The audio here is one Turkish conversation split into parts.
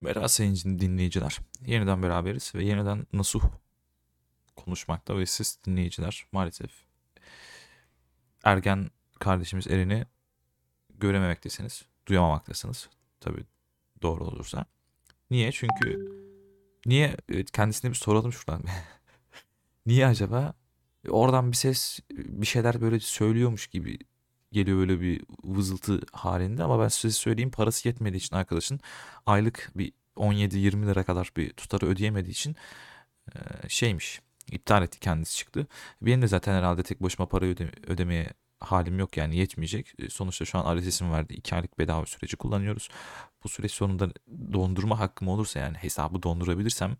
Merhaba sayın dinleyiciler. Yeniden beraberiz ve yeniden Nasuh konuşmakta ve siz dinleyiciler maalesef ergen kardeşimiz Eren'i görememektesiniz, duyamamaktasınız. Tabii doğru olursa. Niye? Çünkü niye kendisine bir soralım şuradan. niye acaba? Oradan bir ses bir şeyler böyle söylüyormuş gibi geliyor böyle bir vızıltı halinde ama ben size söyleyeyim parası yetmediği için arkadaşın aylık bir 17-20 lira kadar bir tutarı ödeyemediği için şeymiş iptal etti kendisi çıktı. Benim de zaten herhalde tek başıma para öde ödemeye halim yok yani yetmeyecek. Sonuçta şu an RSS'in verdiği 2 aylık bedava süreci kullanıyoruz. Bu süreç sonunda dondurma hakkım olursa yani hesabı dondurabilirsem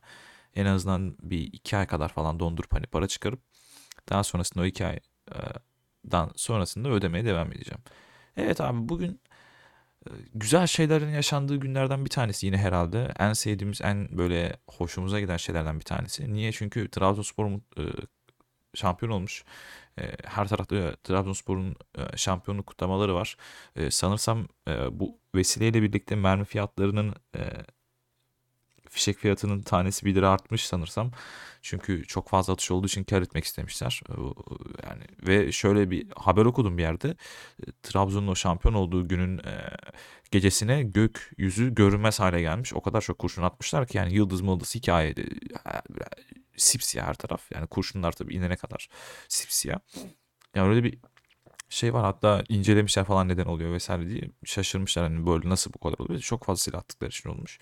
en azından bir 2 ay kadar falan dondurup hani para çıkarıp daha sonrasında o 2 ay dan sonrasında ödemeye devam edeceğim. Evet abi bugün e, güzel şeylerin yaşandığı günlerden bir tanesi yine herhalde. En sevdiğimiz, en böyle hoşumuza giden şeylerden bir tanesi. Niye? Çünkü Trabzonspor e, şampiyon olmuş. E, her tarafta Trabzonspor'un şampiyonluk kutlamaları var. Sanırsam bu vesileyle birlikte mermi fiyatlarının fişek fiyatının tanesi 1 lira artmış sanırsam. Çünkü çok fazla atış olduğu için kar etmek istemişler. Yani ve şöyle bir haber okudum bir yerde. Trabzon'un o şampiyon olduğu günün e, gecesine gök yüzü görünmez hale gelmiş. O kadar çok kurşun atmışlar ki yani yıldız mıldız hikayede sipsiyah her taraf. Yani kurşunlar tabii inene kadar sipsiyah. Yani öyle bir şey var hatta incelemişler falan neden oluyor vesaire diye şaşırmışlar hani böyle nasıl bu kadar oluyor. Çok fazla silah attıkları için olmuş.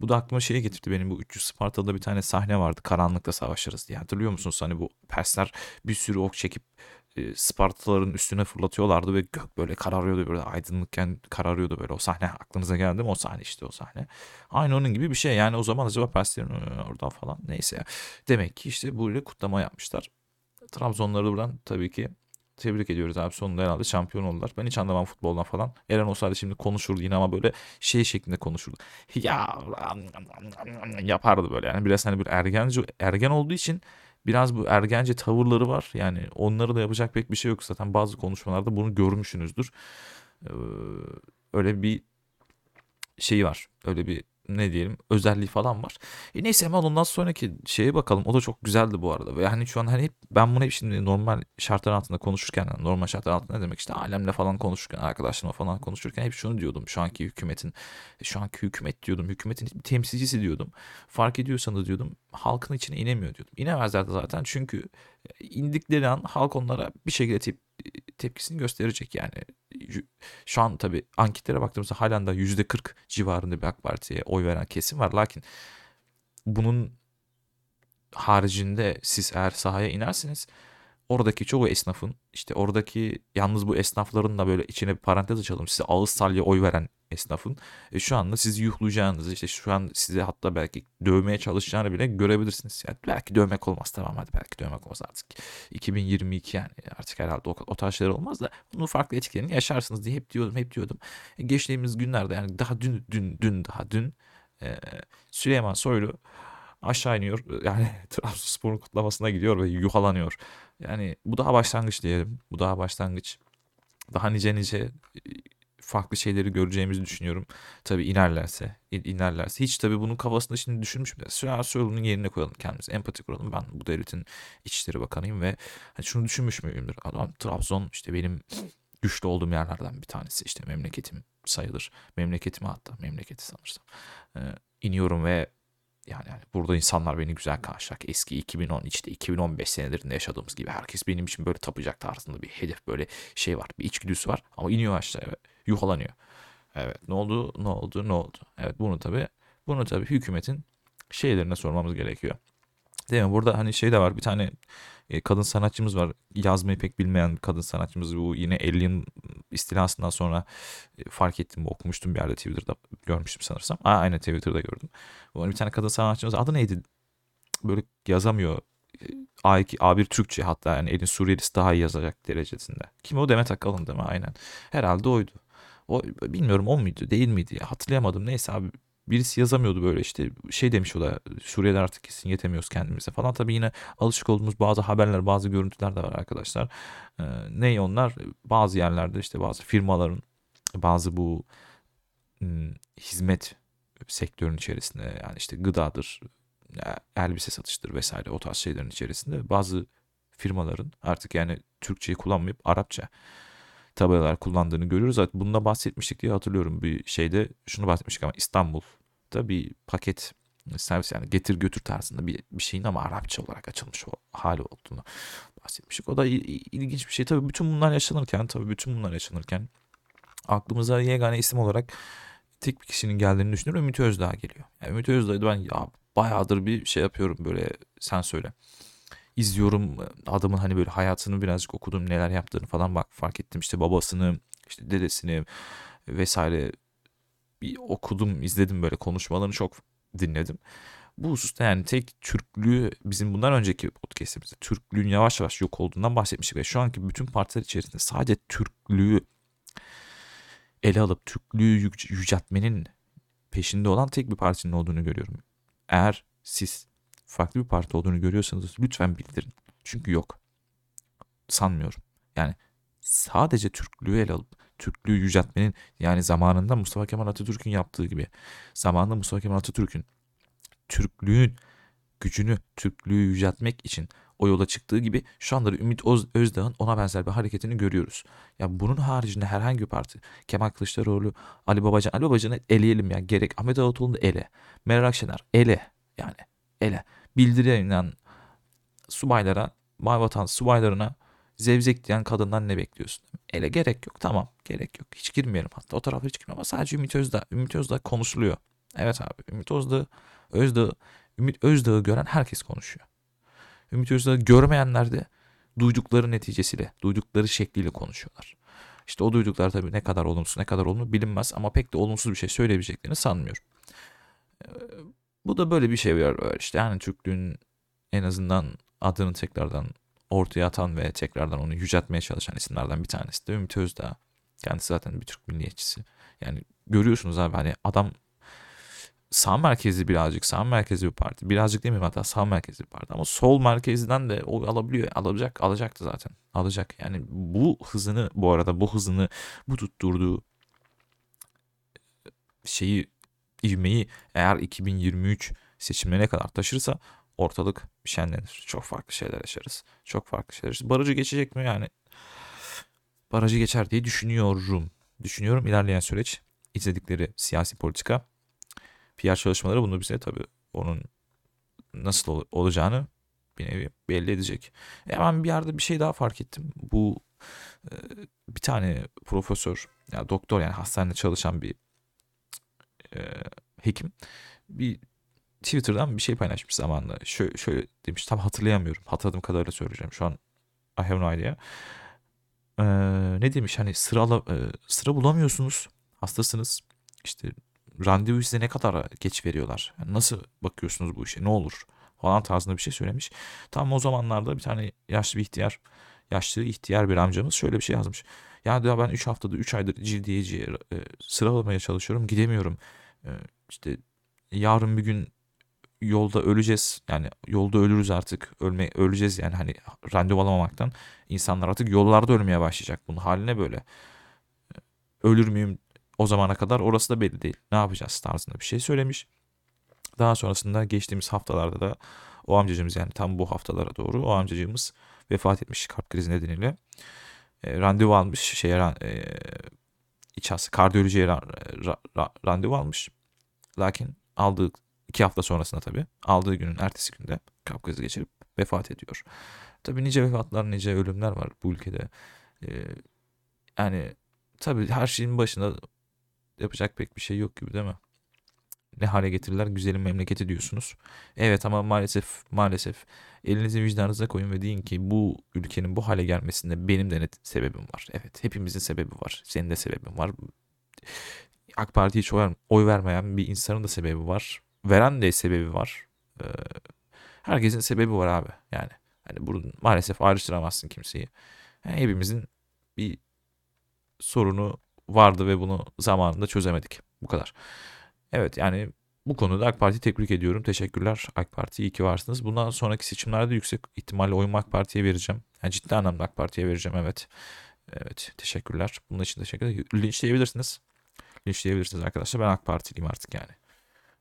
Bu da aklıma şeyi getirdi benim bu 300 Spartalı'da bir tane sahne vardı karanlıkta savaşırız diye hatırlıyor musunuz? Hani bu Persler bir sürü ok çekip e, Spartalıların üstüne fırlatıyorlardı ve gök böyle kararıyordu böyle aydınlıkken kararıyordu böyle o sahne aklınıza geldi mi o sahne işte o sahne. Aynı onun gibi bir şey yani o zaman acaba Perslerin oradan falan neyse ya. Demek ki işte böyle kutlama yapmışlar. Trabzonları buradan tabii ki Tebrik ediyoruz abi sonunda herhalde şampiyon oldular. Ben hiç anlamam futboldan falan. Eren olsaydı şimdi konuşurdu yine ama böyle şey şeklinde konuşurdu. Ya yapardı böyle yani biraz hani bir ergenci ergen olduğu için biraz bu ergence tavırları var. Yani onları da yapacak pek bir şey yok zaten bazı konuşmalarda bunu görmüşsünüzdür. Ee, öyle bir şey var. Öyle bir ne diyelim özelliği falan var. E neyse hemen ondan sonraki şeye bakalım. O da çok güzeldi bu arada. Ve hani şu an hani hep ben bunu hep şimdi normal şartlar altında konuşurken yani normal şartlar altında ne demek işte alemle falan konuşurken arkadaşlarımla falan konuşurken hep şunu diyordum. Şu anki hükümetin şu anki hükümet diyordum. Hükümetin bir temsilcisi diyordum. Fark ediyorsanız diyordum halkın içine inemiyor diyordum. İnemezlerdi zaten çünkü indikleri an halk onlara bir şekilde tep tepkisini gösterecek yani. Şu an tabii anketlere baktığımızda halen de %40 civarında bir AK Parti'ye oy veren kesim var. Lakin bunun haricinde siz eğer sahaya inerseniz oradaki çoğu esnafın işte oradaki yalnız bu esnafların da böyle içine bir parantez açalım. Size ağız salya oy veren esnafın e, şu anda sizi yuhlayacağınızı işte şu an size hatta belki dövmeye çalışacağını bile görebilirsiniz. Yani belki dövmek olmaz tamam hadi belki dövmek olmaz artık. 2022 yani artık herhalde o, o tarz şeyler olmaz da bunun farklı etkilerini yaşarsınız diye hep diyordum hep diyordum. E, geçtiğimiz günlerde yani daha dün dün dün daha dün e, Süleyman Soylu aşağı iniyor. Yani Trabzonspor'un kutlamasına gidiyor ve yuhalanıyor. Yani bu daha başlangıç diyelim. Bu daha başlangıç. Daha nice nice farklı şeyleri göreceğimizi düşünüyorum. Tabii inerlerse, inerlerse. Hiç tabii bunun kafasında şimdi düşünmüş mü? Sürer Soylu'nun yerine koyalım kendimizi. Empati kuralım. Ben bu devletin İçişleri Bakanıyım ve hani şunu düşünmüş müyümdür? Adam Trabzon işte benim güçlü olduğum yerlerden bir tanesi. işte memleketim sayılır. Memleketime hatta memleketi sanırsam. Ee, iniyorum ve yani, yani burada insanlar beni güzel karşılayacak. Eski 2010 işte 2015 senelerinde yaşadığımız gibi herkes benim için böyle tapacak tarzında bir hedef böyle şey var. Bir içgüdüsü var ama iniyor aşağıya yuhalanıyor. Evet ne oldu ne oldu ne oldu. Evet bunu tabi bunu tabi hükümetin şeylerine sormamız gerekiyor. Değil mi? Burada hani şey de var bir tane e, kadın sanatçımız var. Yazmayı pek bilmeyen kadın sanatçımız. Bu yine 50 yıl istilasından sonra e, fark ettim. Okumuştum bir yerde Twitter'da görmüştüm sanırsam. Aa, aynen Twitter'da gördüm. Bir tane kadın sanatçımız adı neydi? Böyle yazamıyor. A2, A1 Türkçe hatta yani elin Suriyelisi daha iyi yazacak derecesinde. Kim o Demet Akalın değil mi? Aynen. Herhalde oydu. O bilmiyorum o muydu değil miydi ya hatırlayamadım. Neyse abi birisi yazamıyordu böyle işte şey demiş o da Suriye'den artık kesin yetemiyoruz kendimize falan. Tabii yine alışık olduğumuz bazı haberler bazı görüntüler de var arkadaşlar. Ee, ne onlar? Bazı yerlerde işte bazı firmaların bazı bu hizmet sektörün içerisinde yani işte gıdadır, elbise satıştır vesaire o tarz şeylerin içerisinde bazı firmaların artık yani Türkçeyi kullanmayıp Arapça tabelalar kullandığını görüyoruz. Zaten bunda bahsetmiştik diye hatırlıyorum bir şeyde şunu bahsetmiştik ama İstanbul'da bir paket servis yani getir götür tarzında bir, bir şeyin ama Arapça olarak açılmış o hali olduğunu bahsetmiştik. O da ilginç bir şey. Tabii bütün bunlar yaşanırken tabii bütün bunlar yaşanırken aklımıza yegane isim olarak tek bir kişinin geldiğini düşünüyorum. Ümit Özdağ geliyor. Yani Ümit Özdağ'ı ben ya bayağıdır bir şey yapıyorum böyle sen söyle. İzliyorum adamın hani böyle hayatını birazcık okudum neler yaptığını falan bak fark ettim. İşte babasını işte dedesini vesaire bir okudum izledim böyle konuşmalarını çok dinledim. Bu hususta yani tek Türklüğü bizim bundan önceki podcastimizde Türklüğün yavaş yavaş yok olduğundan bahsetmiştik ve şu anki bütün partiler içerisinde sadece Türklüğü ele alıp Türklüğü yüceltmenin peşinde olan tek bir partinin olduğunu görüyorum. Eğer siz farklı bir parti olduğunu görüyorsanız lütfen bildirin. Çünkü yok. Sanmıyorum. Yani sadece Türklüğü ele alıp Türklüğü yüceltmenin yani zamanında Mustafa Kemal Atatürk'ün yaptığı gibi zamanında Mustafa Kemal Atatürk'ün Türklüğün gücünü, Türklüğü yüceltmek için o yola çıktığı gibi şu anda Ümit Özdağ'ın ona benzer bir hareketini görüyoruz. Ya bunun haricinde herhangi bir parti Kemal Kılıçdaroğlu, Ali Babacan, Ali Babacan'ı eleyelim ya gerek Ahmet Davutoğlu'nu da ele. Meral Akşener ele yani ele. Bildiri yayınlayan subaylara, Mavi Vatan subaylarına zevzek diyen kadından ne bekliyorsun? Ele gerek yok tamam gerek yok. Hiç girmeyelim hatta o tarafa hiç girmeyelim ama sadece Ümit Özdağ. Ümit Özdağ konuşuluyor. Evet abi Ümit Özdağ, Özdağ, Ümit Özdağ'ı gören herkes konuşuyor. Ümit Özdağ'ı görmeyenler de duydukları neticesiyle, duydukları şekliyle konuşuyorlar. İşte o duyduklar tabii ne kadar olumsuz ne kadar olumlu bilinmez ama pek de olumsuz bir şey söyleyebileceklerini sanmıyorum. Ee, bu da böyle bir şey var işte yani Türklüğün en azından adını tekrardan ortaya atan ve tekrardan onu yüceltmeye çalışan isimlerden bir tanesi de Ümit Özdağ. Kendisi zaten bir Türk milliyetçisi. Yani görüyorsunuz abi hani adam sağ merkezli birazcık sağ merkezli bir parti. Birazcık demeyeyim hatta sağ merkezli bir parti ama sol merkezden de o alabiliyor. Alacak, alacaktı zaten. Alacak. Yani bu hızını bu arada bu hızını bu tutturduğu şeyi ivmeyi eğer 2023 seçimlerine kadar taşırsa ortalık şenlenir. Çok farklı şeyler yaşarız. Çok farklı şeyler yaşarız. Barajı geçecek mi yani? Barajı geçer diye düşünüyorum. Düşünüyorum ilerleyen süreç izledikleri siyasi politika PR çalışmaları bunu bize tabii onun nasıl ol- olacağını bir nevi belli edecek. Hemen bir yerde bir şey daha fark ettim. Bu e, bir tane profesör ya doktor yani hastanede çalışan bir e, hekim bir Twitter'dan bir şey paylaşmış zamanında. Şöyle, şöyle demiş tam hatırlayamıyorum. Hatırladığım kadarıyla söyleyeceğim. Şu an I have no idea. Ee, ne demiş hani sıra, e, sıra bulamıyorsunuz. Hastasınız. İşte randevu size ne kadar geç veriyorlar? Yani nasıl bakıyorsunuz bu işe? Ne olur? Falan tarzında bir şey söylemiş. Tam o zamanlarda bir tane yaşlı bir ihtiyar, yaşlı ihtiyar bir amcamız şöyle bir şey yazmış. Ya diyor ben 3 haftada 3 aydır cildiyeciye e, sıralamaya çalışıyorum gidemiyorum. E, işte yarın bir gün yolda öleceğiz. Yani yolda ölürüz artık. Ölme öleceğiz yani hani randevu alamamaktan. insanlar artık yollarda ölmeye başlayacak. Bunun haline böyle. Ölür müyüm o zamana kadar orası da belli değil. Ne yapacağız tarzında bir şey söylemiş. Daha sonrasında geçtiğimiz haftalarda da o amcacığımız yani tam bu haftalara doğru o amcacığımız vefat etmiş kalp krizi nedeniyle. E, randevu almış şeye e, iç hasta kardiyolojiye ra, ra, ra, randevu almış. Lakin aldığı iki hafta sonrasında tabii aldığı günün ertesi günde kalp krizi geçirip vefat ediyor. Tabii nice vefatlar nice ölümler var bu ülkede. E, yani tabii her şeyin başında yapacak pek bir şey yok gibi değil mi? Ne hale getirirler güzelim memleketi diyorsunuz. Evet ama maalesef maalesef elinizi vicdanınıza koyun ve deyin ki bu ülkenin bu hale gelmesinde benim de net sebebim var. Evet hepimizin sebebi var. Senin de sebebin var. AK Parti'ye hiç oy, oy vermeyen bir insanın da sebebi var. Veren de sebebi var. Ee, herkesin sebebi var abi. Yani hani bunu maalesef ayrıştıramazsın kimseyi. Yani hepimizin bir sorunu vardı ve bunu zamanında çözemedik. Bu kadar. Evet yani bu konuda AK Parti tebrik ediyorum. Teşekkürler AK Parti iyi ki varsınız. Bundan sonraki seçimlerde yüksek ihtimalle oyumu AK Parti'ye vereceğim. Yani ciddi anlamda AK Parti'ye vereceğim evet. Evet teşekkürler. Bunun için teşekkürler. Linçleyebilirsiniz. Linçleyebilirsiniz arkadaşlar. Ben AK Partiliyim artık yani.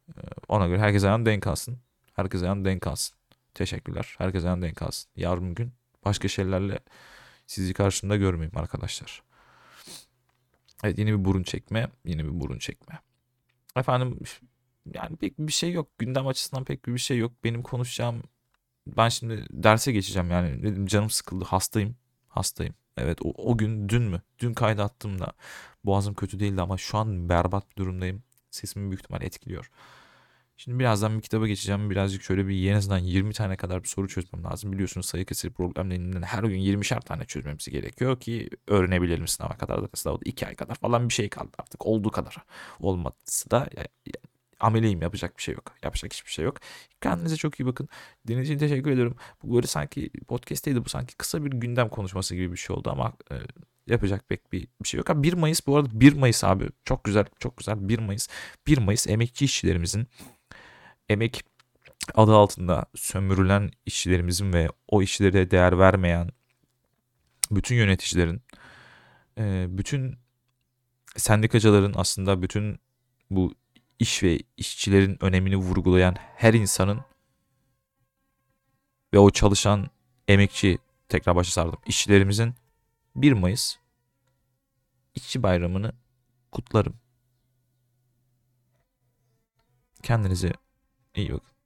Ee, Ona göre herkes ayağını denk alsın. Herkes ayağını denk alsın. Teşekkürler. Herkes ayağını denk alsın. Yarın gün başka şeylerle sizi karşımda görmeyeyim arkadaşlar. Evet yine bir burun çekme. Yine bir burun çekme. Efendim yani pek bir şey yok. Gündem açısından pek bir şey yok. Benim konuşacağım ben şimdi derse geçeceğim yani dedim canım sıkıldı hastayım hastayım. Evet o, o gün dün mü? Dün kayda attığımda boğazım kötü değildi ama şu an berbat bir durumdayım. Sesimi büyük ihtimal etkiliyor. Şimdi birazdan bir kitaba geçeceğim. Birazcık şöyle bir en azından 20 tane kadar bir soru çözmem lazım. Biliyorsunuz sayı kesir problemlerinden her gün 20'şer tane çözmemiz gerekiyor ki öğrenebilelim sınava kadar da sınavda 2 ay kadar falan bir şey kaldı artık. Olduğu kadar. Olmadısı da ya- ameliyim yapacak bir şey yok. Yapacak hiçbir şey yok. Kendinize çok iyi bakın. Dinlediğiniz için teşekkür ediyorum. Bu böyle sanki podcast'teydi bu sanki kısa bir gündem konuşması gibi bir şey oldu ama e, yapacak pek bir, bir şey yok. Ha, 1 Mayıs bu arada 1 Mayıs abi çok güzel çok güzel 1 Mayıs. 1 Mayıs emekçi işçilerimizin emek adı altında sömürülen işçilerimizin ve o işçilere değer vermeyen bütün yöneticilerin e, bütün sendikacıların aslında bütün bu iş ve işçilerin önemini vurgulayan her insanın ve o çalışan emekçi tekrar başa sardım. İşçilerimizin 1 Mayıs işçi bayramını kutlarım. Kendinize iyi bakın.